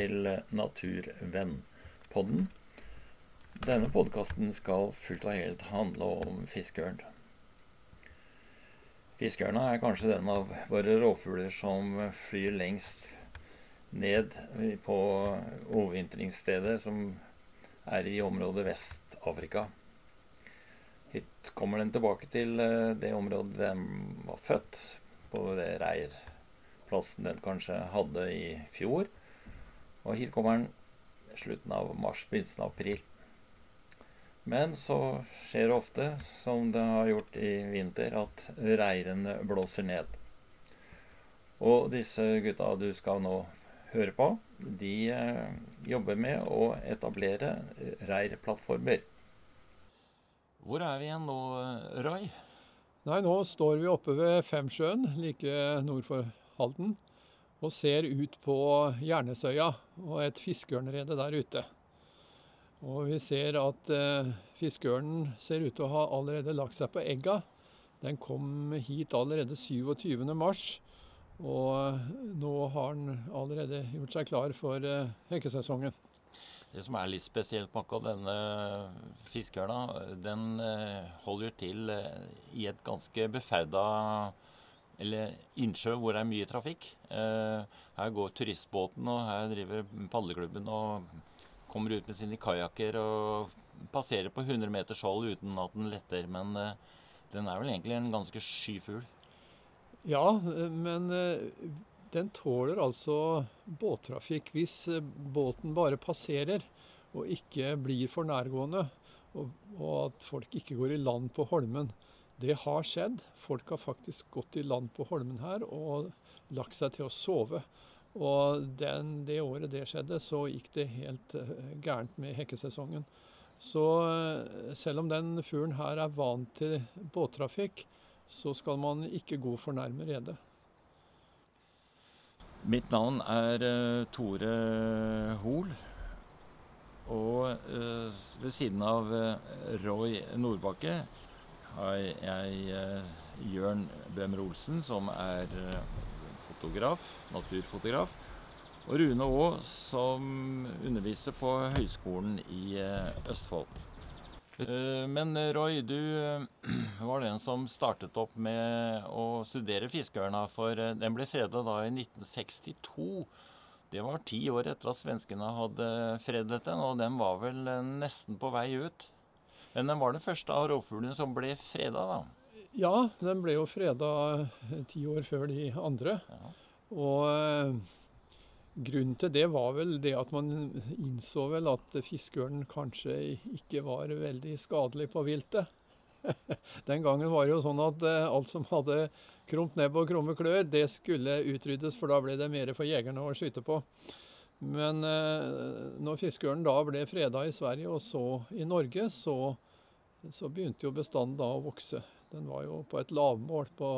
til Naturvennpodden. Denne podkasten skal fullt og helt handle om fiskeørn. Fiskeørna er kanskje den av våre rovfugler som flyr lengst ned på overvintringsstedet, som er i området Vest-Afrika. Hit kommer den tilbake til eh, det området den var født, på det reirplassen den kanskje hadde i fjor. Og hit kommer den slutten av mars, begynnelsen av april. Men så skjer det ofte, som det har gjort i vinter, at reirene blåser ned. Og disse gutta du skal nå høre på, de eh, jobber med å etablere reirplattformer. Hvor er vi igjen nå, Roy? Nei, nå står vi oppe ved Femsjøen, like nord for Halden og ser ut på Jernesøya og et fiskeørnrede der ute. Og vi ser at eh, fiskeørnen ser ut til å ha allerede lagt seg på egga. Den kom hit allerede 27.3, og nå har den allerede gjort seg klar for eh, hekkesesongen. Det som er litt spesielt med akkurat denne fiskeørna, den eh, holder til eh, i et ganske beferda eller innsjø hvor det er mye trafikk. Eh, her går turistbåten, og her driver padleklubben og kommer ut med sine kajakker og passerer på 100 meters hold uten at den letter. Men eh, den er vel egentlig en ganske sky fugl? Ja, men eh, den tåler altså båttrafikk hvis båten bare passerer og ikke blir for nærgående, og, og at folk ikke går i land på Holmen. Det har skjedd. Folk har faktisk gått i land på Holmen her og lagt seg til å sove. Og den, det året det skjedde, så gikk det helt uh, gærent med hekkesesongen. Så uh, selv om den fuglen her er vant til båttrafikk, så skal man ikke gå for nærme redet. Mitt navn er uh, Tore Hoel. Og ved siden av Roy Nordbakke har jeg eh, Jørn Bøhmer Olsen, som er eh, fotograf, naturfotograf. Og Rune Aa, som underviser på Høgskolen i eh, Østfold. Men Roy, du var den som startet opp med å studere fiskeørna. For den ble fredet da i 1962. Det var ti år etter at svenskene hadde fredet den, og den var vel nesten på vei ut? Men den var den første av rovfuglene som ble freda, da? Ja, den ble jo freda ti år før de andre. Ja. Og eh, grunnen til det var vel det at man innså vel at fiskeørnen kanskje ikke var veldig skadelig på viltet. Den gangen var det jo sånn at eh, alt som hadde krumt nebb og krumme klør, det skulle utryddes, for da ble det mer for jegerne å skyte på. Men eh, når fiskeørnen da ble freda i Sverige og så i Norge, så, så, begynte jo bestanden da å vokse. Den var jo på et lavmål på,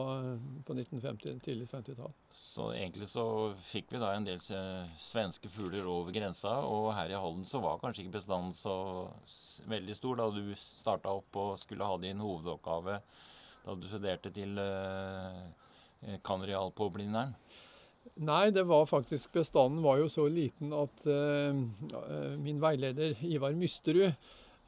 på 1950, tidlig 50-tall. Så egentlig så fikk vi da en del svenske fugler over grensa, og her i Halden så var kanskje ikke bestanden så veldig stor da du starta opp og skulle ha din hovedoppgave da du studerte til uh, kanreal på Blindern? Nei, det var faktisk bestanden var jo så liten at uh, min veileder Ivar Mysterud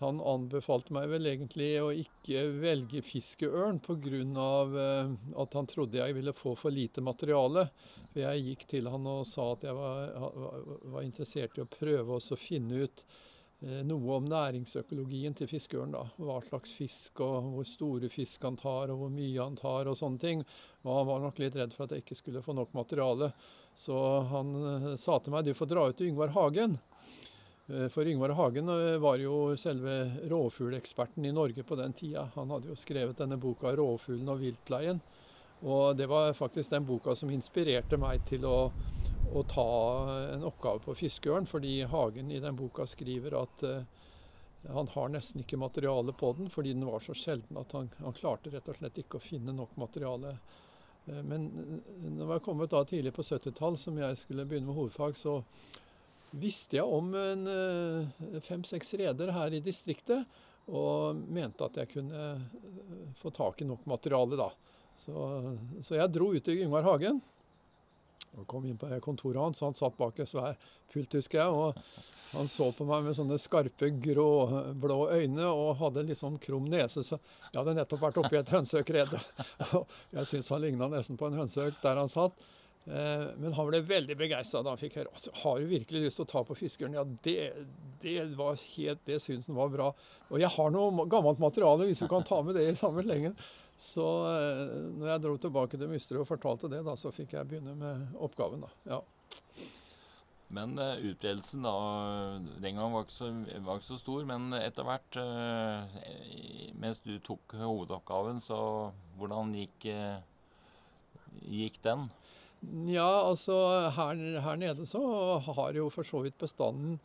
han anbefalte meg vel egentlig å ikke velge fiskeørn pga. Uh, at han trodde jeg ville få for lite materiale. For jeg gikk til han og sa at jeg var, var interessert i å prøve å finne ut Eh, noe om næringsøkologien til fiskeørn. da, Hva slags fisk, og hvor store fisk han tar, og hvor mye han tar, og sånne ting. Og han var nok litt redd for at jeg ikke skulle få nok materiale. Så han eh, sa til meg du får dra ut til Yngvar Hagen. Eh, for Yngvar Hagen var jo selve rovfugleksperten i Norge på den tida. Han hadde jo skrevet denne boka 'Rovfuglen og viltleien'. Og det var faktisk den boka som inspirerte meg til å å ta en oppgave på fiskeørn, fordi Hagen i den boka skriver at uh, han har nesten ikke materiale på den, fordi den var så sjelden at han, han klarte rett og slett ikke å finne nok materiale. Uh, men når jeg kommet da tidlig på 70-tall, som jeg skulle begynne med hovedfag, så visste jeg om en uh, fem-seks reder her i distriktet, og mente at jeg kunne få tak i nok materiale da. Så, så jeg dro ut til Yngvar Hagen og kom inn på kontoret hans. Han satt bak et svær pult, husker jeg. og han så på meg med sånne skarpe, gråblå øyne og hadde litt sånn krum nese. Så jeg hadde nettopp vært oppi et hønseøkrede. jeg syns han ligna nesten på en hønseøk der han satt. Eh, men han ble veldig begeistra da han fikk høre altså, har du virkelig lyst til å ta på fiskeren. Ja, det, det var helt, det syns han var bra. Og jeg har noe gammelt materiale hvis du kan ta med det i samme slengen. Så eh, når jeg dro tilbake til Mysterud og fortalte det, da, så fikk jeg begynne med oppgaven. da. Ja. Men uh, utbredelsen da, den gang var ikke, så, var ikke så stor. Men etter hvert, uh, mens du tok hovedoppgaven, så hvordan gikk, uh, gikk den? Ja, altså her, her, nede så har jo for så vidt bestanden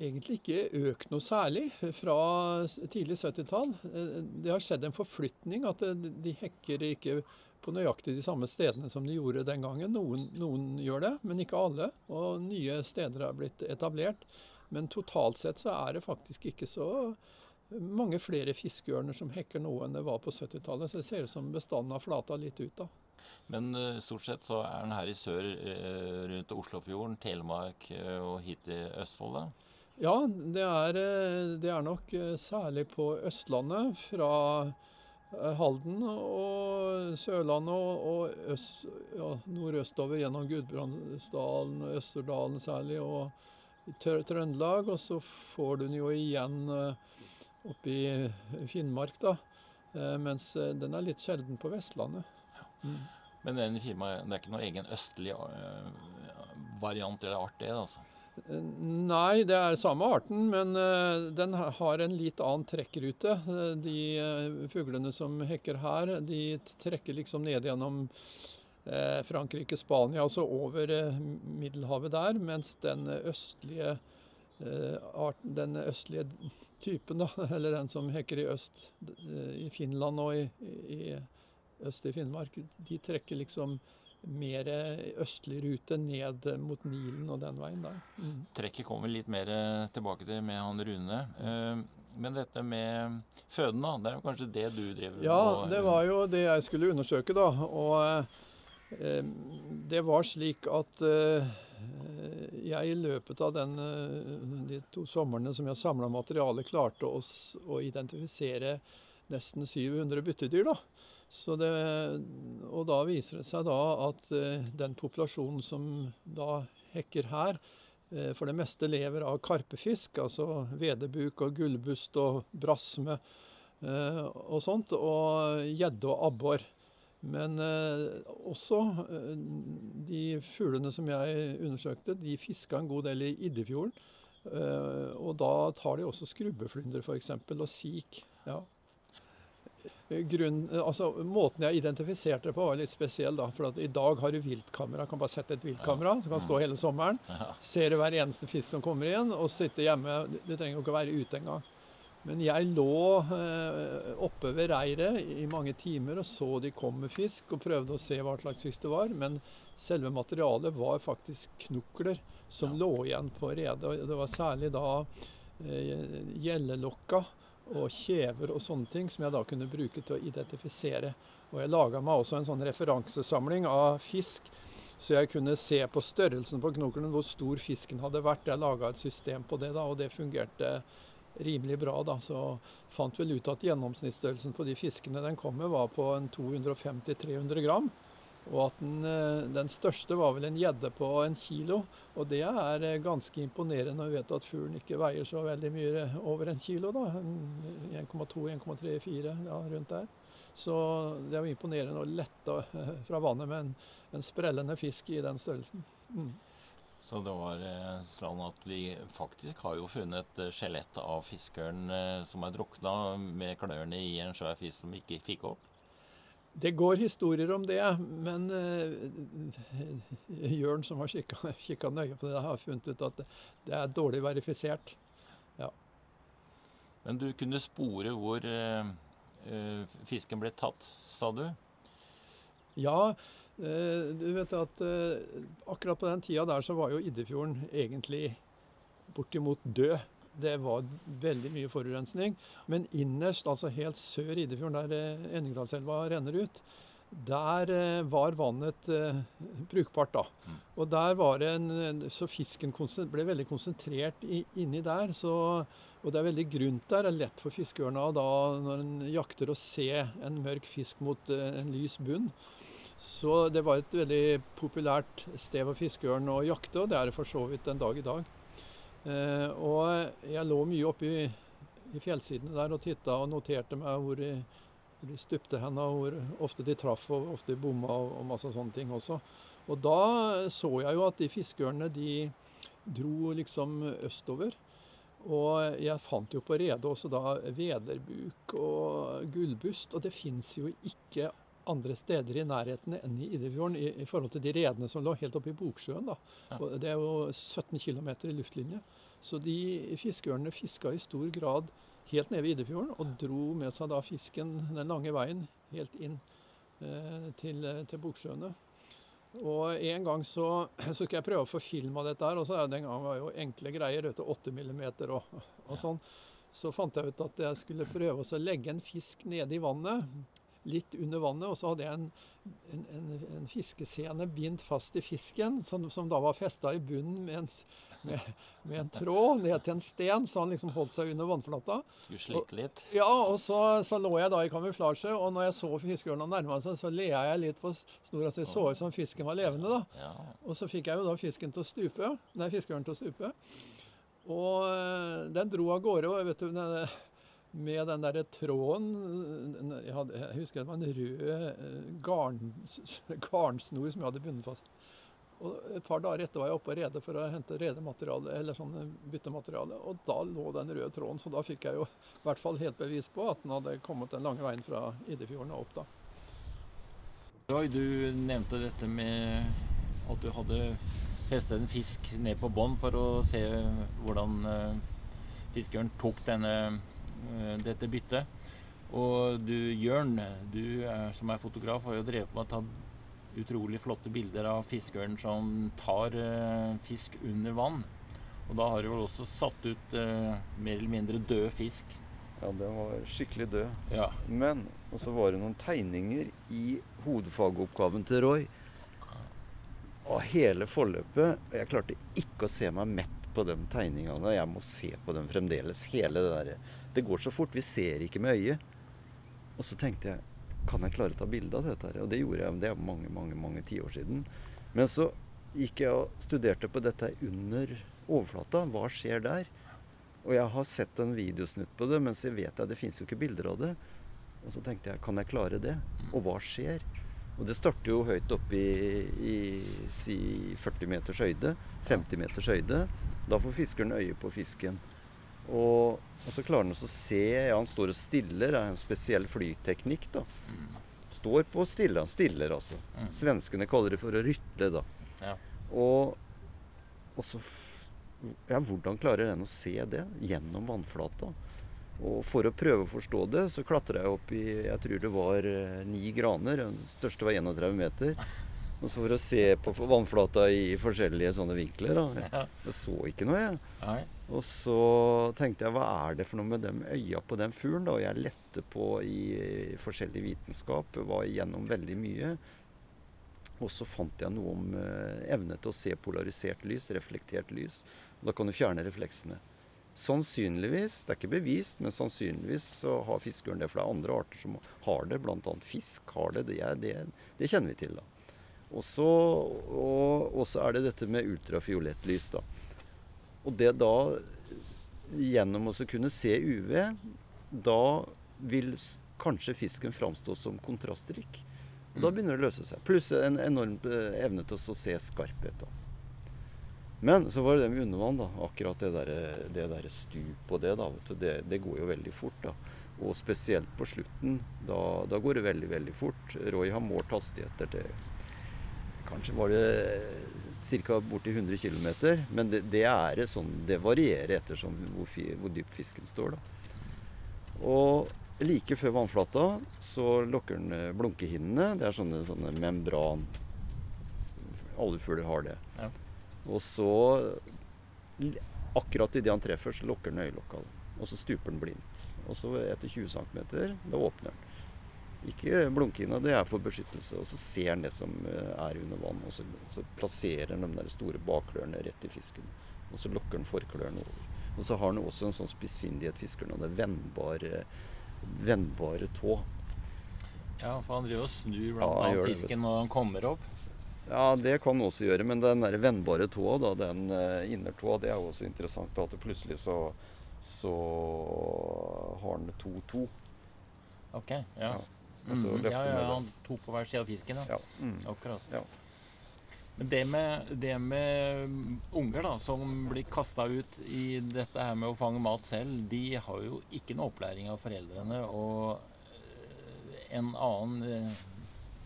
egentlig ikke økt noe særlig fra tidlig 70-tall. Eh, det har skjedd en forflytning, at de hekker ikke på nøyaktig de samme stedene som de gjorde den gangen. Noen, noen gjør det, men ikke alle. Og nye steder har blitt etablert. Men totalt sett så er det faktisk ikke så mange flere fiskeørner som hekker nå enn det var på 70-tallet. Så det ser ut som bestanden har flata litt ut. da. Men stort sett så er den her i sør, rundt Oslofjorden, Telemark og hit til Østfold? da? Ja, det er, det er, nok særlig på Østlandet. Fra Halden og Sørlandet og, og øst, ja, nordøstover gjennom Gudbrandsdalen og Østerdalen særlig. Og Trøndelag. Og så får du den jo igjen oppe i Finnmark, da. Mens den er litt sjelden på Vestlandet. Mm. Men den firmaet, det er ikke noen egen østlig variant eller art, det? altså? Nei, det er samme arten, men uh, den har en litt annen trekkrute. Uh, de fuglene som hekker her, de trekker liksom ned gjennom Frankrike, Spania, altså over Middelhavet der, mens den østlige arten, den østlige typen, da, eller den som hekker i øst, i Finland og i, i øst i Finnmark, de trekker liksom mer østlig rute ned mot Nilen og den veien der. Mm. Trekket kommer litt mer tilbake til med han Rune. Eh, men dette med føden, da. Det er jo kanskje det du drev med? Ja, det var jo det jeg skulle undersøke, da. Og eh, det var slik at eh, jeg i løpet av den, de to somrene som jeg samla materiale, klarte å, å identifisere nesten 700 byttedyr. da. Det, og da viser det seg da at eh, den populasjonen som da hekker her, eh, for det meste lever av karpefisk, altså vedebuk og gullbust og brasme eh, og sånt, og gjedde og abbor. Men også de fuglene som jeg undersøkte, de fiska en god del i Iddefjorden. og da tar de også skrubbeflyndre f.eks. og sik. Ja grunn, altså, måten jeg identifiserte det på, var litt spesiell. da, for I dag har du viltkamera. Kan bare sette et viltkamera som kan stå hele sommeren. Ser du hver eneste fisk som kommer inn, og sitte hjemme. Du trenger jo ikke være ute engang. Men jeg lå eh, oppe ved reiret i mange timer og så de kom med fisk, og prøvde å se hva slags fisk det var. Men selve materialet var faktisk knokler som ja. lå igjen på redet. Det var særlig da eh, gjellelokka og kjever og sånne ting som jeg da kunne bruke til å identifisere. Og jeg laga meg også en sånn referansesamling av fisk, så jeg kunne se på størrelsen på knokelen hvor stor fisken hadde vært. Jeg laga et system på det, da, og det fungerte rimelig bra. da, Så fant vel ut at gjennomsnittsstørrelsen på de fiskene den kom med, var på en 250-300 gram. Og at den, eh, den, største var vel en gjedde på en kilo. Og det er eh, ganske imponerende når vi vet at fuglen ikke veier så veldig mye over en kilo. da, 1,2-1,3-4 ja, rundt der. Så det er jo imponerende å lette eh, fra vannet med en, en sprellende fisk i den størrelsen. Mm. Så det var sånn at vi faktisk har jo funnet skjelett av fiskeren som er drukna med klørne i en svær fisk som vi ikke fikk opp? Det går historier om det, men uh, Jørn, som har kikka nøye på det, har funnet ut at det er dårlig verifisert. Ja. Men du kunne spore hvor uh, uh, fisken ble tatt, sa du? Ja, du vet at akkurat på den tida der så var jo Iddefjorden egentlig bortimot død det var veldig mye forurensning. Men innerst, altså helt sør i Idefjorden, der eh, Enningdalselva renner ut, der eh, var vannet eh, brukbart, da. Mm. Og der var det en Så fisken ble veldig konsentrert i, inni der. Så, og det er veldig grunt der. Det er lett for fiskeørna da når en jakter å se en mørk fisk mot eh, en lys bunn. Så det var et veldig populært sted for fiskeørn å jakte, og det er det for så vidt en dag i dag. Eh, og jeg lå mye oppe i, i fjellsidene der og titta og noterte meg hvor de, hvor de stupte hen, og hvor ofte de traff og ofte de bomma og, og masse sånne ting også. Og da så jeg jo at de fiskeørnene de dro liksom østover. Og jeg fant jo på redet også da vederbuk og gullbust, og det fins jo ikke andre steder i nærheten enn i Idefjorden i, i forhold til de redene som lå helt oppe i Boksjøen. da. Og det er jo 17 km i luftlinje. Så de fiskeørnene fiska i stor grad helt nede ved Idefjorden og dro med seg da fisken den lange veien helt inn eh, til, til Boksjøene. Og en gang så, så skal jeg prøve å få film av dette her, og så er det den gangen var jo enkle greier, vet du, 8 millimeter og, og sånn. Så fant jeg ut at jeg skulle prøve å legge en fisk nede i vannet, litt under vannet, og så hadde jeg en, en, en, en fiskescene bindt fast i fisken, som, som da var festa i bunnen med en, med, med en tråd ned til en sten, så han liksom holdt seg under vannflata. Skulle slikke litt. Ja, og så, så lå jeg da i kamuflasje, og når jeg så fiskeørna nærma seg, så lea jeg litt på snora, så jeg så ut som fisken var levende, da. Ja. Og så fikk jeg jo da fisken til å stupe, nei, fiskeørnen til å stupe. Og øh, den dro av gårde, og vet du, den, med den derre tråden jeg, hadde, jeg husker det var en rød øh, garn, garnsnor som jeg hadde bundet fast. Og Et par dager etter var jeg oppe på rede for å hente redemateriale, eller sånn byttemateriale, og da lå den røde tråden. Så da fikk jeg jo i hvert fall helt bevis på at den hadde kommet den lange veien fra Idefjorden og opp da. Roy, du nevnte dette med at du hadde festet en fisk ned på bånn for å se hvordan eh, fiskeren tok denne, eh, dette byttet. Og du, Jørn, du er, som er fotograf, har jo drevet med å ta utrolig flotte bilder av fiskeren som tar eh, fisk under vann. Og da har du vel også satt ut eh, mer eller mindre død fisk. Ja, den var skikkelig død. Ja. Men og så var det noen tegninger i hovedfagoppgaven til Roy av hele forløpet. Og jeg klarte ikke å se meg mett på de tegningene. Jeg må se på dem fremdeles. Hele det der. Det går så fort. Vi ser ikke med øyet. Og så tenkte jeg kan jeg klare å ta bilde av dette? her? Og det gjorde jeg. Det er mange, mange mange tiår siden. Men så gikk jeg og studerte på dette under overflata. Hva skjer der? Og jeg har sett en videosnutt på det, men så vet jeg det fins jo ikke bilder av det. Og så tenkte jeg, kan jeg klare det? Og hva skjer? Og det starter jo høyt oppe i, i si 40 meters høyde. 50 meters høyde. Da får fiskeren øye på fisken. Og, og så klarer han også å se Ja, han står og stiller. Det er en spesiell flyteknikk, da. Står på stille. Han stiller, altså. Mm. Svenskene kaller det for å rytle, da. Ja. Og, og så Ja, hvordan klarer den å se det gjennom vannflata? Og for å prøve å forstå det, så klatra jeg opp i Jeg tror det var eh, ni graner. Den største var 31 meter. Og så for å se på vannflata i forskjellige sånne vinkler. Da. Jeg så ikke noe, jeg. Og så tenkte jeg, hva er det for noe med de øya på den fuglen? Og jeg lette på i forskjellig vitenskap, var igjennom veldig mye. Og så fant jeg noe om eh, evne til å se polarisert lys, reflektert lys. Og da kan du fjerne refleksene. Sannsynligvis, det er ikke bevist, men sannsynligvis så har fiskeørn det. For det er andre arter som har det, bl.a. fisk har det. Det, er, det. det kjenner vi til, da. Også, og, og så er det dette med ultrafiolett lys, da. Og det da Gjennom å kunne se UV, da vil kanskje fisken framstå som kontrastrik. Og da Mm. begynner det å løse seg. Pluss en enorm eh, evne til å se skarphet. da. Men så var det det med undervann. da, Akkurat det der, det der stup og det, da, vet du, det, det går jo veldig fort. da. Og spesielt på slutten. Da, da går det veldig, veldig fort. Roy har målt hastigheter til Kanskje var det ca. borti 100 km. Men det, det er sånn, det varierer ettersom hvor, hvor dypt fisken står. da. Og like før vannflata så lokker den eh, blunkehinnene. Det er sånne, sånne membran Alle fugler har det. Ja. Og så Akkurat idet han treffer, så lukker den øyelokka. Og så stuper den blindt. Og så etter 20 cm, da åpner den. Ikke blunkina, det er for beskyttelse. Og så ser han det som eh, er under vann, og så, så plasserer han de der store bakklørne rett i fisken. Og så lokker han forklørne over. Og så har han også en sånn spissfindighet, fiskeren, og det er vennbare, tå. Ja, for han driver og snur blant han annet fisken når han kommer opp. Ja, det kan han også gjøre, men den der vennbare tåa, da, den uh, innertåa, det er jo også interessant. At det plutselig så, så har han to-to. Ok, ja. Ja, og Mm, ja, ja, han to på hver side av fisken, ja. Ja. Mm. Akkurat. Ja. Men det med, det med unger da, som blir kasta ut i dette her med å fange mat selv, de har jo ikke noe opplæring av foreldrene. Og øh, en annen,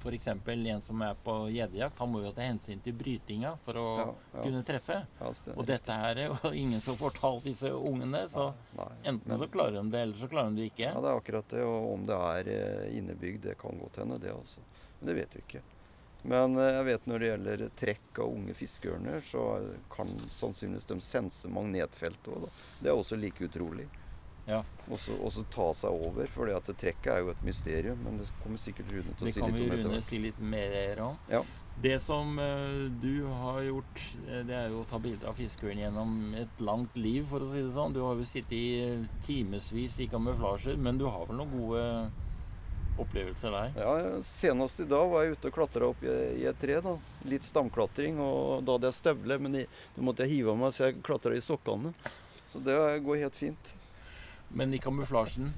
f.eks. en som er på gjeddejakt, han må jo ta hensyn til brytinga for å Ja, ja. kunne treffe. Ja. Og dette her er jo ingen som får talt disse ungene, så Nei, enten men- så klarer de det, eller så klarer de det ikke. Ja, det er akkurat det. Og om det er eh, innebygd, det kan godt hende, det også. Men det vet vi ikke. Men eh, jeg vet når det gjelder trekk av unge fiskeørner, så kan sannsynligvis de sense magnetfeltet òg, da. Det er også like utrolig. Ja. Og så ta seg over, for det trekket er jo et mysterium. Men det kommer sikkert Rune til å Det si kan litt om etter Rune hvert. si litt mer om. Ja. Det som eh, du har gjort, eh, det er jo å ta bilder av fiskeørn gjennom et langt liv, for å si det sånn. Du har jo sittet i uh, timevis i kamuflasjer, men du har vel noen gode opplevelser der? Ja, Senest i dag var jeg ute og klatra opp i, i et tre. da. Litt stamklatring. og Da hadde jeg støvler, men da måtte jeg hive av meg, så jeg klatra i sokkene. Så det går helt fint. Men i kamuflasjen,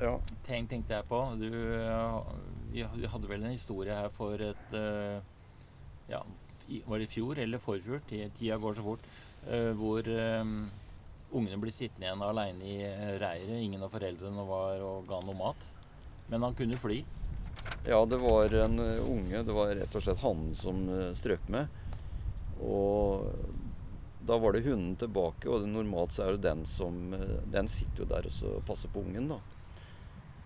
Ja. tenk, tenkte jeg på Du, du vi vi hadde vel en historie her for et eh, Ja, var det i fjor eller forfjor? Tida går så fort. eh, hvor eh, ungene ble sittende igjen aleine i eh, reiret. Ingen av foreldrene var og ga noe mat. Men han kunne fly. ja, det var en eh, unge. Det var rett og slett hannen som eh, strøk med. Og da var det hunden tilbake, og normalt så er det den som eh, Den sitter jo der og så passer på ungen, da.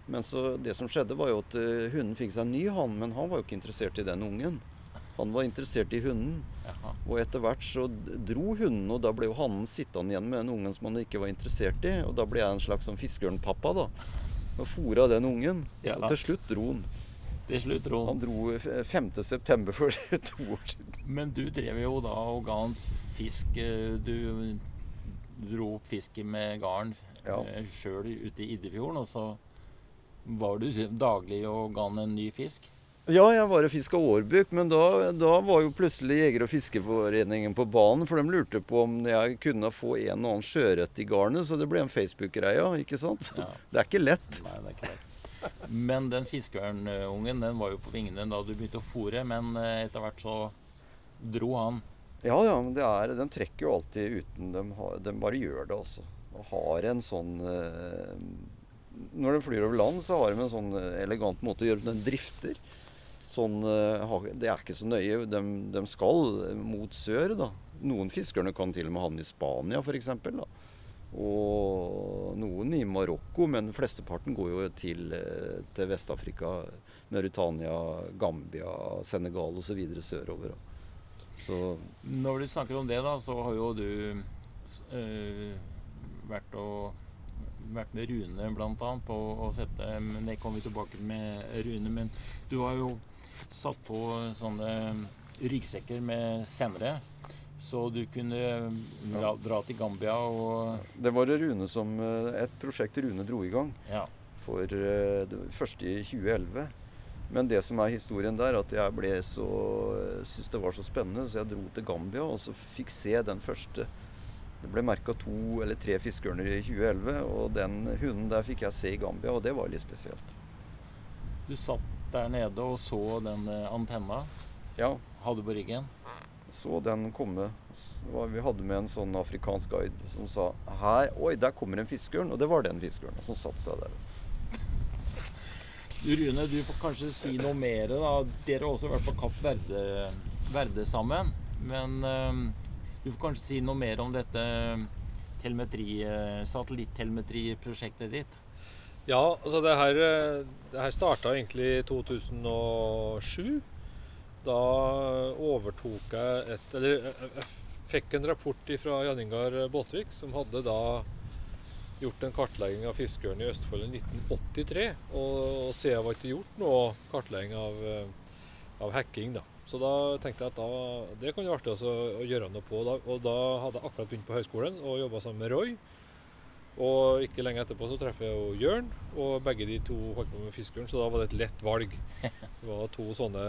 Men så det som skjedde, var jo at eh, hunden fikk seg en ny hann, men han var jo ikke interessert i den ungen. Han var interessert i hunden. Jaha. Og etter hvert så dro hunden, og da ble jo hannen sittende igjen med den ungen som han ikke var interessert i. Og da ble jeg en slags sånn fiskeørnpappa, da. Og fôra den ungen. Ja. Og til slutt dro han. Til slutt, dro Han dro f- 5. september for to år siden. Men du drev jo da og ga han fisk eh, Du dro opp fisken med garn Ja. eh, sjøl ute i Iddefjorden, og så var du daglig og ga han en ny fisk? Ja, jeg var og fiska årbuk, men da, da var jo plutselig Jeger- og fiskeforeningen på banen. For de lurte på om jeg kunne få en og annen sjøørret i garnet, så det ble en Facebook-greie, ikke sant? Ja. Det er ikke lett. Nei, det er ikke lett. Men den fiskeørnungen den var jo på vingene da du begynte å fòre, men eh, etter hvert så dro han. Ja, ja, men er, de trekker jo alltid uten de, har, de bare gjør det, altså. Og har en sånn eh, Når de flyr over land, så har de en sånn eh, elegant måte å gjøre det. De drifter. Sånn, eh, det er ikke så nøye. De, de skal mot sør, da. Noen fiskerne kan til og med havne i Spania, f.eks. Og noen i Marokko, men flesteparten går jo til, eh, til Vest-Afrika. Mauritania, Gambia, Senegal osv. sørover. da. Så Når du snakker om det, da, så har jo du øh, vært, og, vært med Rune bl.a. på å sette Men det kommer vi tilbake med Rune. Men du har jo satt på sånne ryggsekker med sendere. Så du kunne dra, dra til Gambia og Det var Rune som, eh, et prosjekt Rune dro i gang Ja. for eh, det første i 2011. Men det som er historien der, at jeg ble så syntes det var så spennende, så jeg dro til Gambia og så fikk se den første. Det ble merka to eller tre fiskeørner i 2011, og den hunden der fikk jeg se i Gambia, og det var litt spesielt. Du satt der nede og så den eh, antenna. Ja, Hadde på ryggen. så den komme. Vi hadde med en sånn afrikansk guide som sa her, oi, der kommer en fiskeørn, og det var den fiskeørnen som satte seg der. Rune, du får kanskje si noe mer. da. Dere har også vært på Kapp Verde, Verde sammen. Men eh, du får kanskje si noe mer om dette telemetri, eh, satellittelemetriprosjektet ditt. Ja, altså det her, eh, her starta egentlig i 2007. Da overtok jeg et Eller jeg- jeg fikk en rapport fra Jan Ingar Båtvik, som hadde da gjort en kartlegging av fiskeørn i Østfold i 1983. Og, og siden var ikke gjort noe kartlegging av, eh, av hekking. da. Så da tenkte jeg at da, det kunne være artig også å gjøre noe på. Da, og da hadde jeg akkurat begynt på høyskolen og jobba sammen med Roy. Og ikke lenge etterpå så treffer jeg jo Jørn, og begge de to holdt på med fiskeørn, så da var det et lett valg. Det var to sånne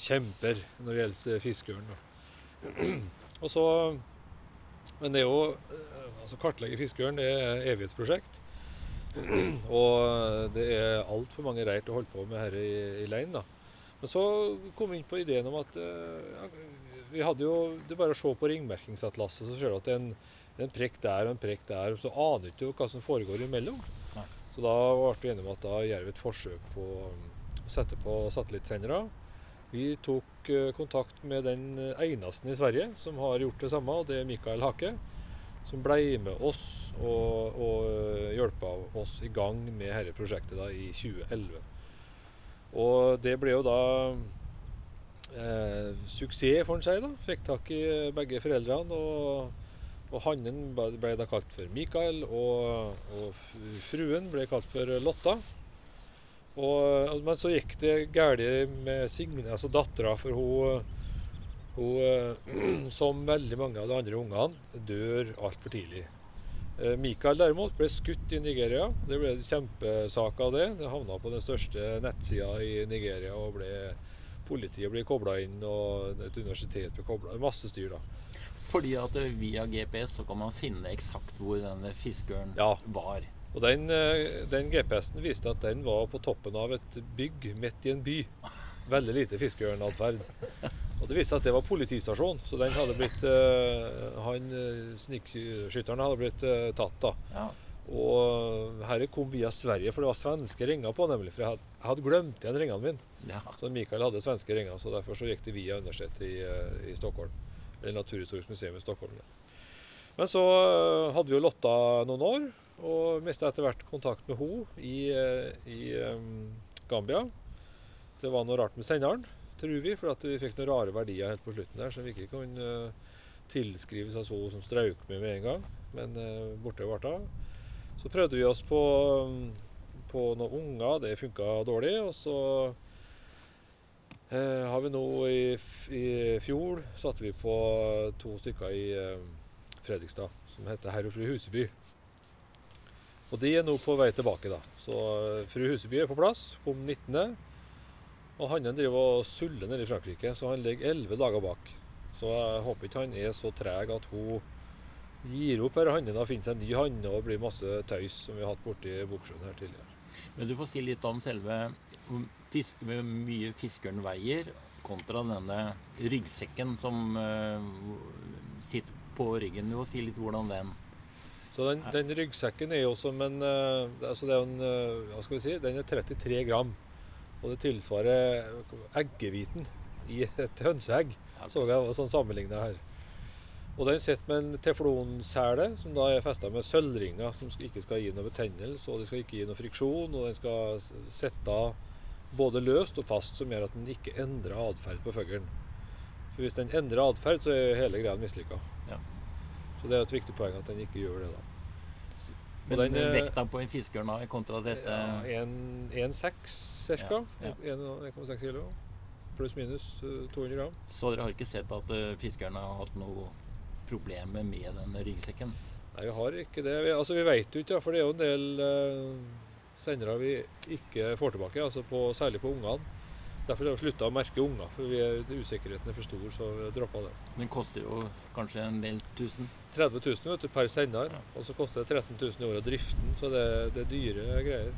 kjemper når det gjelder fiskeørn. Og så Men det er jo altså kartlegge fiskeørn det er evighetsprosjekt. Og det er altfor mange reir å holde på med her i, i leiren. da. Men så kom vi inn på ideen om at ja, vi hadde jo, Det er bare å se på ringmerkingsatlaset, så ser du at det er en, en prekk der og en prekk der. og Så aner du ikke hva som foregår imellom. Nei. Så da ble vi enige om at da gjør vi et forsøk på å sette på satellittsendere. Vi tok eh, kontakt med den eneste i Sverige som har gjort det samme, og det er Mikael Hake. Som ble med oss og, og eh, hjelpa oss i gang med dette prosjektet da, i 2011. Og det ble jo da eh, suksess, får en si. da. Fikk tak i begge foreldrene. Og, og hannen ble da kalt for Mikael, og, og fruen ble kalt for Lotta. Og, men så gikk det galt med Signe, altså dattera, for hun, hun Som veldig mange av de andre ungene dør altfor tidlig. Eh, Mikael derimot ble skutt i Nigeria. Det ble en kjempesak av det. Det havna på den største nettsida i Nigeria, og ble, politiet ble kobla inn, og et universitet ble kobla Masse styr, da. Fordi at via GPS så kan man finne eksakt hvor denne fiskeren Ja. var. Og den, eh, den GPS-en viste at den var på toppen av et bygg midt i en by. Veldig lite fiskeørnatferd. Og det viste seg at det var politistasjon, så den hadde blitt uh, Han eh, snikskytteren hadde blitt uh, tatt, da. Ja. Og herre kom via Sverige, for det var svenske ringer på, nemlig. For jeg hadde, jeg hadde glemt igjen ringene mine. ja. Så Mikael hadde svenske ringer, så derfor så gikk det via universitetet i, i Stockholm. Eller Naturhistorisk museum i Stockholm. Men så hadde vi jo Lotta noen år, og mista etter hvert kontakt med henne i, i um, Gambia. Det var noe rart med senderen, tror vi, for vi fikk noen rare verdier helt på slutten der som vi ikke kunne tilskrive tilskrives av så som strauk med med en gang. Men eh, borte ble det. Så prøvde vi oss på, på noen unger, det funka dårlig. Og så eh, har vi nå i, i fjor satte vi på to stykker i eh, Fredrikstad som heter Herr og fru Huseby. Og de er nå på vei tilbake, da. Så eh, fru Huseby er på plass, kom 19. Og hannen driver og suller nede i Frankrike, så han ligger 11 dager bak. Så jeg håper ikke han er så treg at hun gir opp her hannen og finner seg en ny hanne og blir masse tøys som vi har hatt borti Buksjøen her tidligere. Men du får si litt om selve hvor med mye fiskeren veier kontra denne ryggsekken som eh, sitter på ryggen. Du får si litt hvordan den Så den, den ryggsekken er jo som en eh, altså det er en, eh, Hva skal vi si? Den er 33 gram. Og det tilsvarer eggehviten i et hønseegg. Så jeg var sånn sammenligna her. Og den sitter med en teflonsele som da er festa med sølvringer som ikke skal gi noe betennelse, og det skal ikke gi noe friksjon, og den skal sitte både løst og fast, som gjør at den ikke endrer atferd på fuglen. For hvis den endrer atferd, så er hele greia mislykka. Ja. Så det er et viktig poeng at den ikke gjør det, da. Men den, eh, vekta på en fiskeørn kontra dette Ja, 1,6 ca. Ja, 1,6 kilo. Pluss minus eh, 200 gram. Så dere har ikke sett at uh, fiskerne har hatt noe problemer med den ryggsekken? Nei, vi har ikke det. Vi, altså, vi vet jo ikke, ja, for det er jo en del uh, sendere vi ikke får tilbake. Altså på, særlig på ungene. Derfor har vi slutta å merke unger, for vi er, usikkerheten er for stor. så vi har droppa det. Den koster jo kanskje en del tusen. 30 000 vet du, per sender, Ja. og så koster det 13 000 i året driften. Så det, det er dyre greier.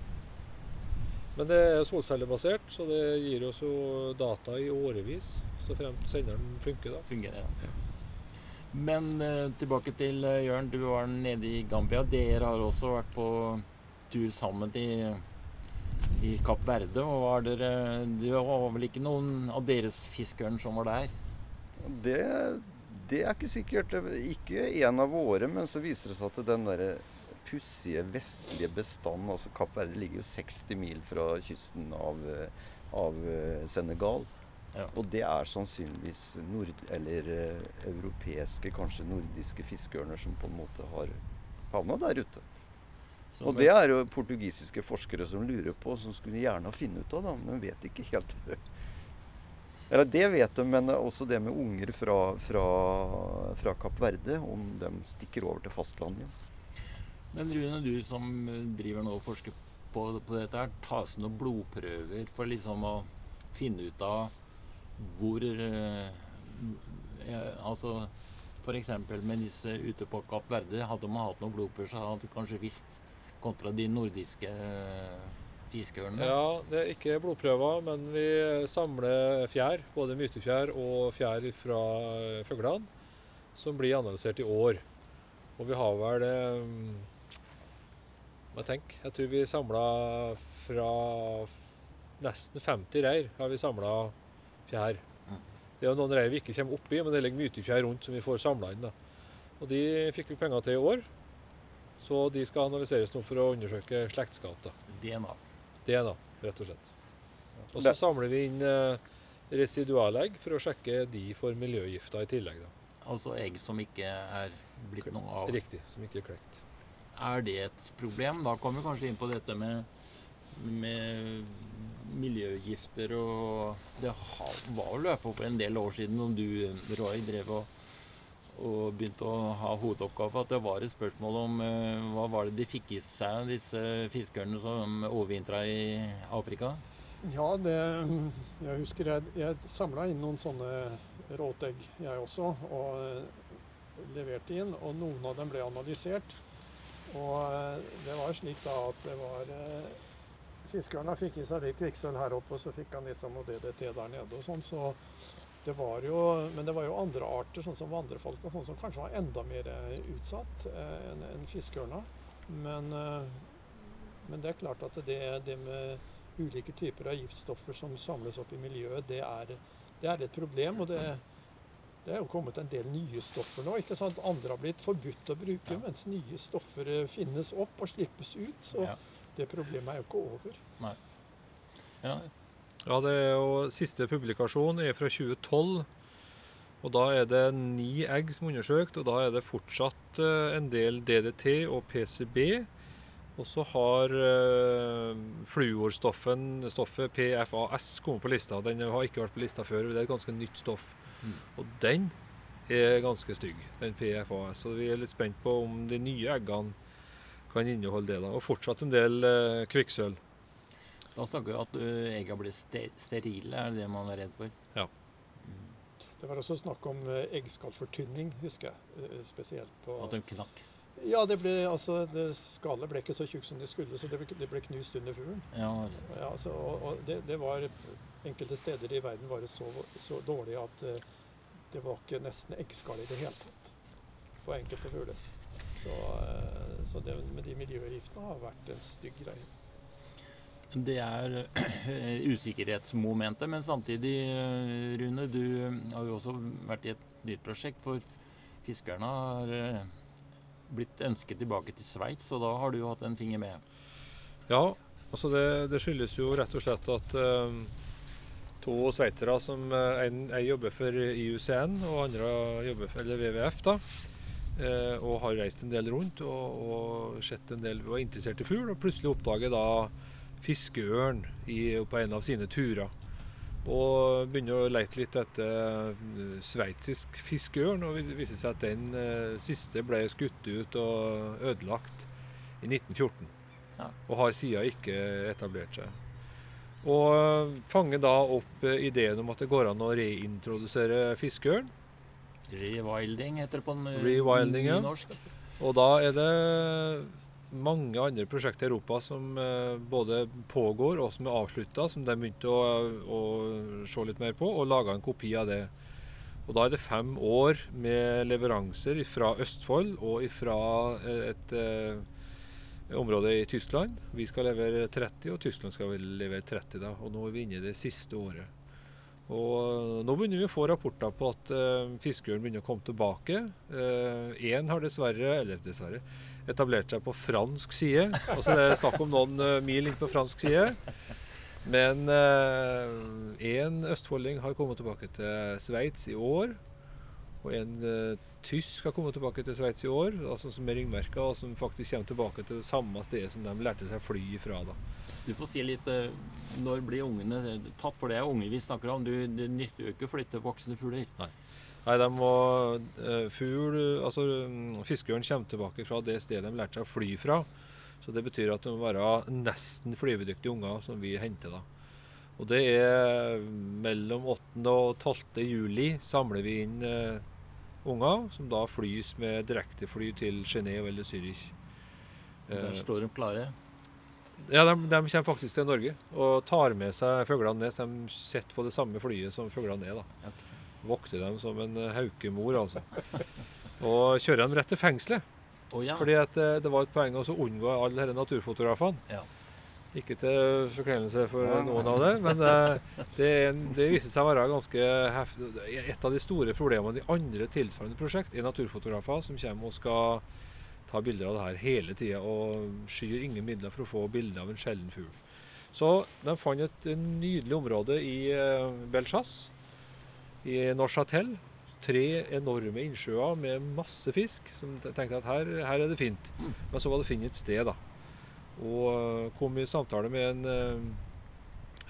Men det er solcellebasert, så det gir oss jo data i årevis. Så fremt senderen funker, da. Fungerer, ja. Men eh, tilbake til uh, Jørn. Du var nede i Gambia. Dere har også vært på tur sammen til, til Kapp Verde. Og var dere, det var vel ikke noen av deres fiskeørn som var der? Det, det er ikke sikkert. Ikke en av våre, men så viser det seg at den der pussige vestlige bestanden altså Kapp Verde ligger jo 60 mil fra kysten av, av eh, Senegal. Ja. Og det er sannsynligvis nord... Eller eh, europeiske, kanskje nordiske fiskeørner som på en måte har havna der ute. Som Og det er jo portugisiske forskere som lurer på, som skulle gjerne finne ut av det, men vet ikke helt. Eller det vet de, men også det med unger fra, fra, fra Kapp Verde, om de stikker over til fastlandet igjen. Men Rune, du som driver nå og forsker på, på dette, her, tas det noen blodprøver for liksom å finne ut av hvor eh, Altså f.eks. med disse ute på Kapp Verde, hadde man hatt noen blodprøver, så hadde du kanskje visst kontra de nordiske eh, fiskeørnene. Ja, det er ikke blodprøver, men vi samler fjær, både mytefjær og fjær fra fuglene, som blir analysert i år. Og vi har vel eh, jeg tenker, jeg tror vi samla fra nesten 50 reir har vi samla fjær. Mm. Det er jo noen reir vi ikke kommer oppi, men det ligger mytefjær rundt som vi får samla inn. da. Og de fikk vi penger til i år. Så de skal analyseres nå for å undersøke slektskap. da. DNA. DNA, rett og slett. Og så samler vi inn eh, residualegg for å sjekke de for miljøgifter i tillegg. da. Altså egg som ikke er blitt noe av. Riktig, som ikke er klekt. Er det et problem? Da kommer vi kanskje inn på dette med, med miljøgifter og Det var vel løpet opp en del år siden om du, Roy, drev og, og begynte å ha hovedoppgave. At det var et spørsmål om eh, hva var det de fikk i seg, disse fiskerne som overvintra i Afrika? Ja, det, jeg husker jeg, jeg samla inn noen sånne råtegg, jeg også, og leverte inn. Og noen av dem ble analysert. Og eh, det var slik da at det var eh, Fiskerne fikk i seg litt kvikksølv her oppe, og så fikk han liksom noe DDT der nede og sånn. Så det var jo Men det var jo andre arter, sånn som vandrefolk og sånn, som kanskje var enda mer eh, utsatt eh, enn en fiskeørna. Men, eh, men det er klart at det, det med ulike typer av giftstoffer som samles opp i miljøet, det er, det er et problem. Og det, det er jo kommet en del nye stoffer nå. ikke sant? Andre har blitt forbudt å bruke, Ja. mens nye stoffer finnes opp og slippes ut. Så Ja. det problemet er jo ikke over. Ja, Ja, det er jo Siste publikasjon er fra 2012. Og da er det ni egg som er undersøkt, og da er det fortsatt eh, en del DDT og PCB. Og så har øh, fluorstoffen, stoffet PFAS, kommet på lista. Den har ikke vært på lista før. Det er et ganske nytt stoff. Mm. Og den er ganske stygg, den PFAS. Så vi er litt spent på om de nye eggene kan inneholde det. da. Og fortsatt en del øh, kvikksølv. Da snakker vi at uh, egga blir sterile, er det det man er redd for? Ja. Mm. Det var også snakk om eh, eggskallfortynning, husker jeg. eh, Spesielt på At de knakk. Ja, det ble, altså, det skallet ble ikke så tjukt som det skulle, så det ble, det ble knust under fuglen. Ja, Ja, altså, og, og det, det var Enkelte steder i verden var det så, så dårlig at uh, det var ikke nesten eggskall i det hele tatt på enkelte fugler. Så, uh, så det med de miljøgiftene har vært en stygg greie. Det er eh, usikkerhetsmomentet, men samtidig, eh, Rune, du har jo også vært i et nytt prosjekt. For fiskerne har eh, blitt ønsket tilbake til Sveits, og da har du jo hatt en finger med. Ja, altså det, det skyldes jo rett og slett at eh, to sveitsere som eh, en, en jobber for IUCN og andre jobber for eller WWF, da, eh, og har reist en del rundt og, og sett en del var interessert i fugl, og plutselig oppdager da fiskeørn i, på en av sine turer. Og begynner å lete litt etter eh, sveitsisk fiskeørn, og det viser seg at den eh, siste ble skutt ut og ødelagt i 1914 Ja. og har siden ikke etablert seg. Og øh, fanger da opp ideen om at det går an å reintrodusere fiskeørn. Rewilding heter det på n- Rewilding, ja. Og da er det mange andre prosjekter i Europa som øh, både pågår og som er avslutta, som de begynte å, å se litt mer på, og laga en kopi av det. Og da er det fem år med leveranser fra Østfold og fra et et område i Tyskland. Vi skal levere 30, og Tyskland skal levere 30. da, og Nå er vi inne i det siste året. Og Nå begynner vi å få rapporter på at uh, fiskeørn begynner å komme tilbake. Én har dessverre, eller dessverre, etablert seg på fransk side. Altså Det er snakk om noen uh, mil inn på fransk side. Men én østfolding har kommet tilbake til Sveits i år. Og en eh, tysk har kommet tilbake til Sveits i år, altså som er ringmerka, og som faktisk kommer tilbake til det samme stedet som de lærte seg fly ifra. da. Du får si litt eh, Når blir ungene tatt? For det er unge vi snakker om. Du, det nytter jo ikke å flytte voksne fugler. Nei, de må eh, Fugl Altså mm, fiskeørn kommer tilbake fra det stedet de lærte seg å fly fra. Så det betyr at det må være nesten flyvedyktige unger som vi henter, da. Og det er mellom 8. og 12. juli samler vi inn uh, unger, som da flys med direktefly til Genéve eller Zürich. Der Eh, står de klare. ja, de, de kommer faktisk til Norge og tar med seg fuglene ned. Så de sitter på det samme flyet som fuglene er. da. Ok. Vokter dem som en eh, haukemor, altså. Og kjører dem rett til fengselet. Oh, ja. Fordi at eh, det var et poeng å unngå alle disse naturfotografene. Ja. Ikke til forkleinelse for nei. noen av dem, men eh, det, det viser seg å være ganske heftig. Et av de store problemene i andre tilsvarende prosjekt er naturfotografer som kommer og skal ta bilder av det her hele tida og skyr ingen midler for å få bilde av en sjelden fugl. Så de fant et nydelig område i Belchas, i Neuchâtel. Tre enorme innsjøer med masse fisk. Som te- tenkte at her, her er det fint. Mm. Men så var det fint et sted, da. Og eh, kom i samtale med, en,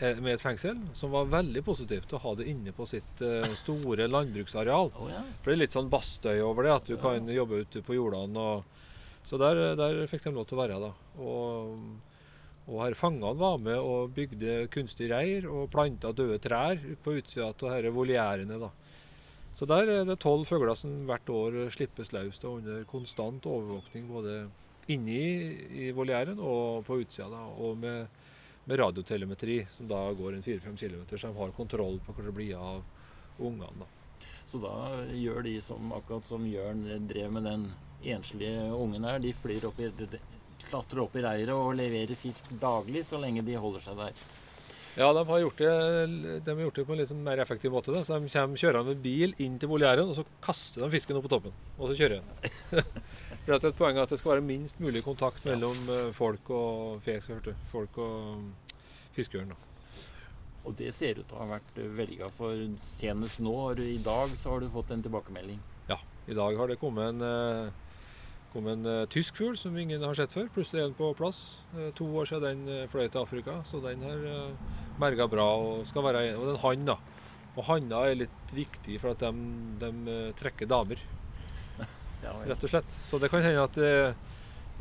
eh, med et fengsel som var veldig positivt å ha det inne på sitt eh, store landbruksareal. Oh, ja. For det er litt sånn Bastøy over det, at du Ja. kan jobbe ute på jordene. Og, så der, der fikk de lov til å være. da. Og, og her fangene var med og bygde kunstig reir og planta døde trær på utsida av disse voljærene. da. Så der er det tolv fugler som hvert år slippes løs under konstant overvåkning. Både inni i voljæren og på utsida. da, Og med, med radiotelemetri, som da går en 4-5 km, så de har kontroll på hvor det blir av ungene. da. Så da gjør de som akkurat som Jørn drev med den enslige ungen her. De flyr opp i, klatrer opp i reiret og leverer fisk daglig så lenge de holder seg der. Ja, de har gjort det, de har gjort det på en litt sånn mer effektiv måte. Da. Så De kommer kjørende med bil inn til voljæren, og så kaster de fisken opp på toppen. Og så kjører de. For at er et poeng at det skal være minst mulig kontakt mellom eh, folk og fe. Folk og fiskeørn. Og det ser ut til å ha vært velga, for senest nå, har du- i dag, så har du fått en tilbakemelding. Ja, I dag har det kommet en, kommet en eh, tysk fugl som ingen har sett før. Plutselig er den på plass. Eh, to år siden den eh, fløy til Afrika, så den har uh, merga bra og skal være Og det er en hann, da. Og hanner er litt viktig for at de, de trekker damer, Ja, rett og slett. Så det kan hende at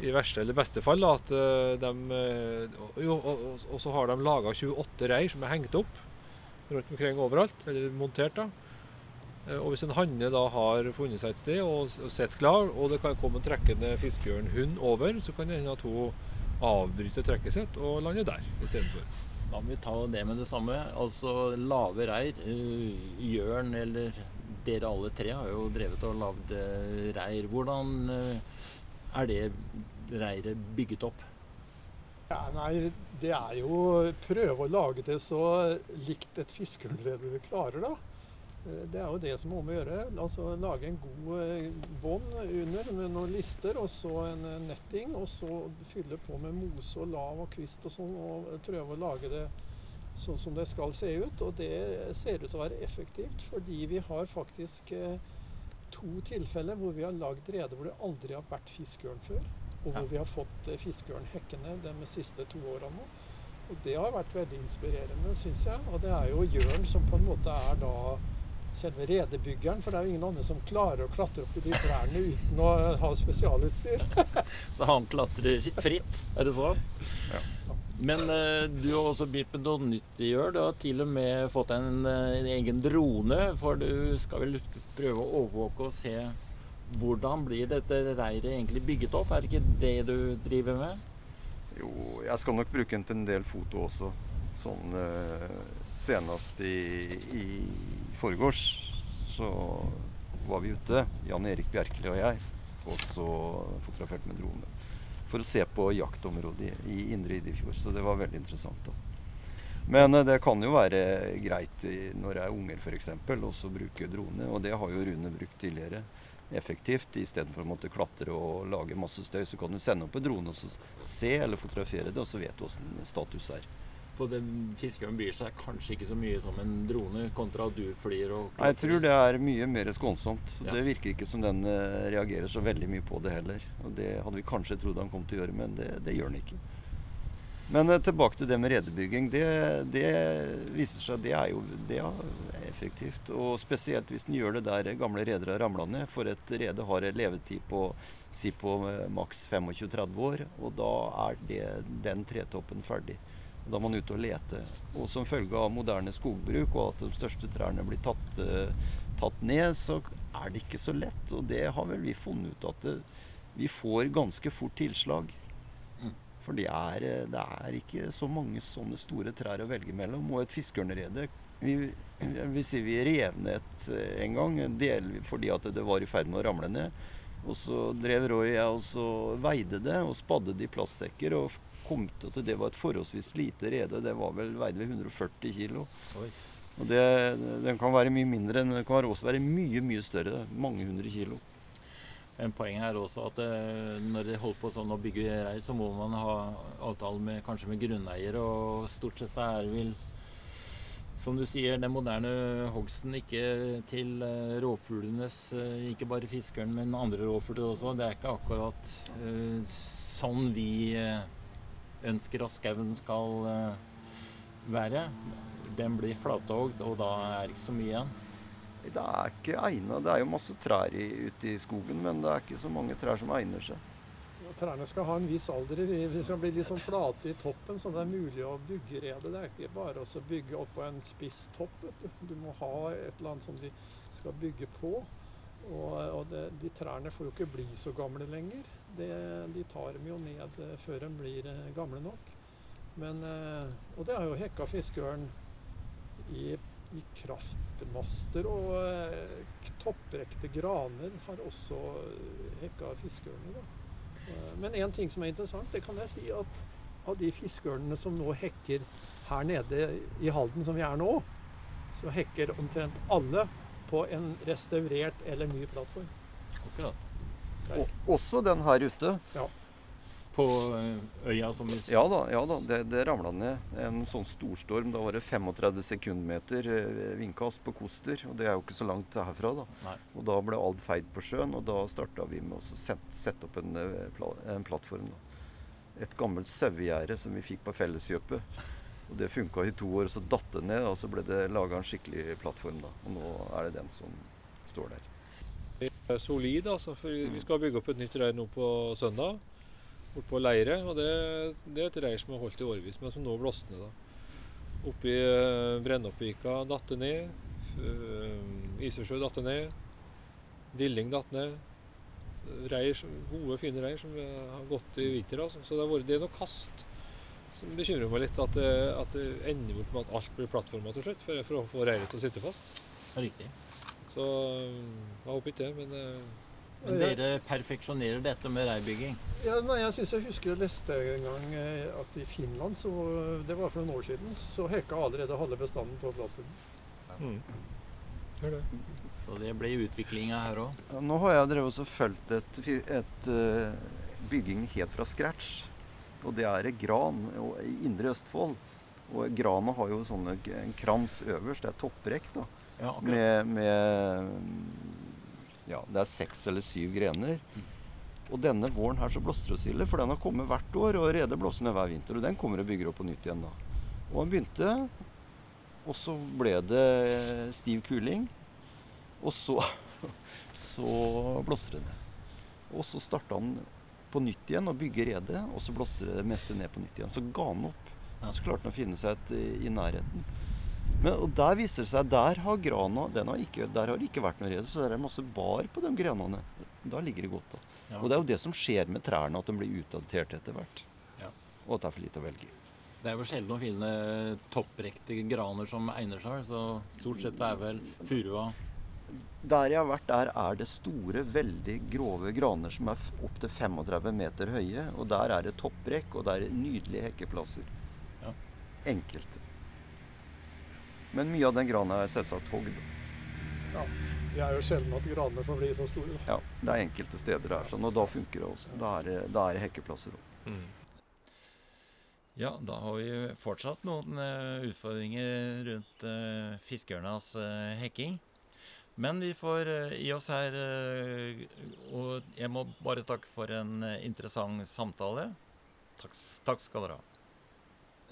i verste eller beste fall at de jo, og, og, og så har de laga 28 reir som er hengt opp rundt omkring overalt, eller montert. da. Eh, Og hvis en hanne da har funnet seg et sted og, sitter klar, og det kan komme en trekkende fiskeørnhund over, så kan det hende at hun avbryter trekket sitt og lander der istedenfor. Da må vi ta det med det samme. Altså lave reir. eh, Jørn eller dere alle tre har jo drevet og lagd eh, reir. Hvordan er det reiret bygget opp? Ja, nei, det er jo prøve å lage det så likt et fiskeørnrede vi klarer, da. Eh, Det er jo det som må vi gjøre. Altså Lage en god eh, bånd under med noen lister, og så en eh, netting. Og så fylle på med mose og lav og kvist og sånn, og prøve å lage det sånn som det skal se ut. Og det ser ut til å være effektivt, fordi vi har faktisk to tilfeller hvor vi har lagd rede hvor det aldri har vært fiskeørn før. Og hvor vi har fått fiskeørn hekkende de siste to årene nå. Og det har vært veldig inspirerende, syns jeg. Og det er jo Jørn som på en måte er da selve redebyggeren. For det er jo ingen andre som klarer å klatre opp i de trærne uten å ha spesialutstyr. Så han klatrer fritt, er det sånn? Ja. Men uh, du har også begynt med noe nytt i år. Du har til og med fått en, eh, en egen drone. For du skal vel prøve å overvåke og se hvordan blir dette reiret egentlig bygget opp? Er det ikke det du driver med? Jo, jeg skal nok bruke den til en del foto også. Sånn eh, senest i, i forgårs så var vi ute, Jan Erik Bjerkeli og jeg, og så fotograferte med drone. For å se på jaktområdet i, Indre Idefjord. Så det var veldig interessant. da. Men eh, det kan jo være greit når det er unger f.eks. også bruke drone. Og det har jo Rune brukt tidligere. Effektivt. Istedenfor å måtte klatre og lage masse støy, så kan du sende opp en drone og se eller fotografere det, og så vet du åssen status er. På den fiskeren byr seg kanskje ikke så mye som en drone kontra at du flyr og Nei, Jeg tror det er mye mer skånsomt. Ja. Det virker ikke som den eh, reagerer så veldig mye på det heller. Og Det hadde vi kanskje trodd han kom til å gjøre, men det, det gjør han ikke. Men eh, tilbake til det med redebygging. Det, det viser seg det er jo det er effektivt. Og spesielt hvis en gjør det der gamle redere ramla ned. For et rede har en levetid på si på eh, maks 25-30 år, og da er det, den tretoppen ferdig. Da må man ut og lete. Og som følge av moderne skogbruk og at de største trærne blir tatt, eh, tatt ned, så er det ikke så lett. Og det har vel vi funnet ut at det, vi får ganske fort tilslag. Mm. For det er, eh, det er ikke så mange sånne store trær å velge mellom. Og et fiskeørnerede vi, si vi rev ned et eh, en gang, del fordi at det var i ferd med å ramle ned. Og så drev Roy og jeg og så veide det og spadde det i plastsekker. og kom til at det var et forholdsvis lite rede. Det var vel, veide vel 140 kilo. Oi. Og det, den kan være mye mindre, men den kan også være mye mye større. Mange hundre kilo. En poeng er også at eh, når de holder på sånn å bygge reir, så må man ha avtale med, kanskje med grunneier. Og stort sett er det vel, som du sier, den moderne hogsten ikke til eh, rovfuglenes eh, Ikke bare fiskeren, men andre rovfugler også. Det er ikke akkurat sånn vi ønsker at skauen skal eh, være. Den blir flatogd, og da er det ikke så mye igjen. Det er ikke egnet. Det er jo masse trær i, ute i skogen, men det er ikke så mange trær som egner seg. Ja, Trærne skal ha en viss alder. Vi vi skal bli litt sånn flate i toppen, så det er mulig å bygge redet. Det er ikke bare å bygge oppå en spiss topp. Du. du må ha et eller annet som de skal bygge på. Og, og det, de trærne får jo ikke bli så gamle lenger. Det, de tar dem jo ned eh, før de blir eh, gamle nok. Men, eh, og det har jo hekka fiskeørn i, i kraftmaster. Og topprekte graner har også hekka fiskeørner. Men en ting som er interessant, det kan jeg si at av de fiskeørnene som nå hekker her nede i Halden, som vi er nå, så hekker omtrent alle på en restaurert eller ny plattform. Akkurat. Og, også den her ute. Ja. På eh, øya som vi Ja da, ja da det, det ramla ned en sånn storstorm. Da var det 35 sekundmeter eh, vindkast på Koster. Og det er jo ikke så langt herfra, da. Nei. Og da ble alt feid på sjøen, og da starta vi med å sette, opp en, eh, en plattform. Da. Et gammelt sauegjerde som vi fikk på Felleskjøpet. Og det funka i to år, så datt det ned, og så ble det laga en skikkelig plattform. da. Og nå er det den som står der. Det er solid, altså. For vi vi skal bygge opp et nytt reir nå på søndag. bort på Leire. Og det, det er et reir som har holdt i årevis, men som nå blåste ned. da. Oppi Brennoppvika Brennopvika datt det ned. Uh, Isersjø datt det ned. Dilling datt ned. Reir, gode, fine reir som eh, har gått i vinter. Altså. Så det, vært, det er noe kast som bekymrer meg litt. At det, at det ender opp med at alt blir plattforma til slutt, for, for å få reiret til å sitte fast. Riktig. Så eh, jeg håper ikke det, men eh, Men dere perfeksjonerer dette med reirbygging. Ja, nei, jeg synes jeg husker jeg leste en gang eh, at i Finland, så, det var for noen år siden, så hekka allerede halve bestanden på plattformen. mm. Gjør det. Så det blir utviklinga her òg. Ja, Nå har jeg drevet og fulgt et, et eh, bygging helt fra scratch. Og det er gran og, i Indre Østfold. Og grana har jo sånne, en krans øverst. Det er topprekk. da. Ja. Med, med Ja, det er seks eller syv grener. Mm. Og denne våren her så blåser det så ille, for den har kommet hvert år. Og rede blåser ned hver vinter. Og den kommer og bygger opp på nytt igjen da. Og den begynte, og så ble det stiv kuling. Og så, så blåste det ned. Og så starta han på nytt igjen og bygge redet, og så blåste det meste ned på nytt igjen. Så ga han opp. Så klarte han å finne seg et i, nærheten. Men, og der viser det seg der har grana den har ikke, Der har det ikke vært noe rede, så der er masse bar på de grenene. Da ligger det godt. da. Ja. Og det er jo det som skjer med trærne, at de blir utdatert etter hvert. Ja. Og at det er for lite å velge. Det er jo sjelden å finne topprekte graner som egner seg, så stort sett er vel furua Der jeg har vært, der er det store, veldig grove graner som er opptil 35 meter høye. Og der er det topprekk, og det er nydelige hekkeplasser. Ja. Enkelte. Men mye av den grana er selvsagt hogd. Ja, det er jo sjelden at granene får bli så store. Ja, det er enkelte steder det er sånn, og da funker det også. Da er det, da er det hekkeplasser òg. Mm. Ja, da har vi fortsatt noen eh, utfordringer rundt uh, fiskeørnas eh, hekking. Men vi får eh, gi oss her, eh, og jeg må bare takke for en eh, interessant samtale. Takk, takk skal dere ha.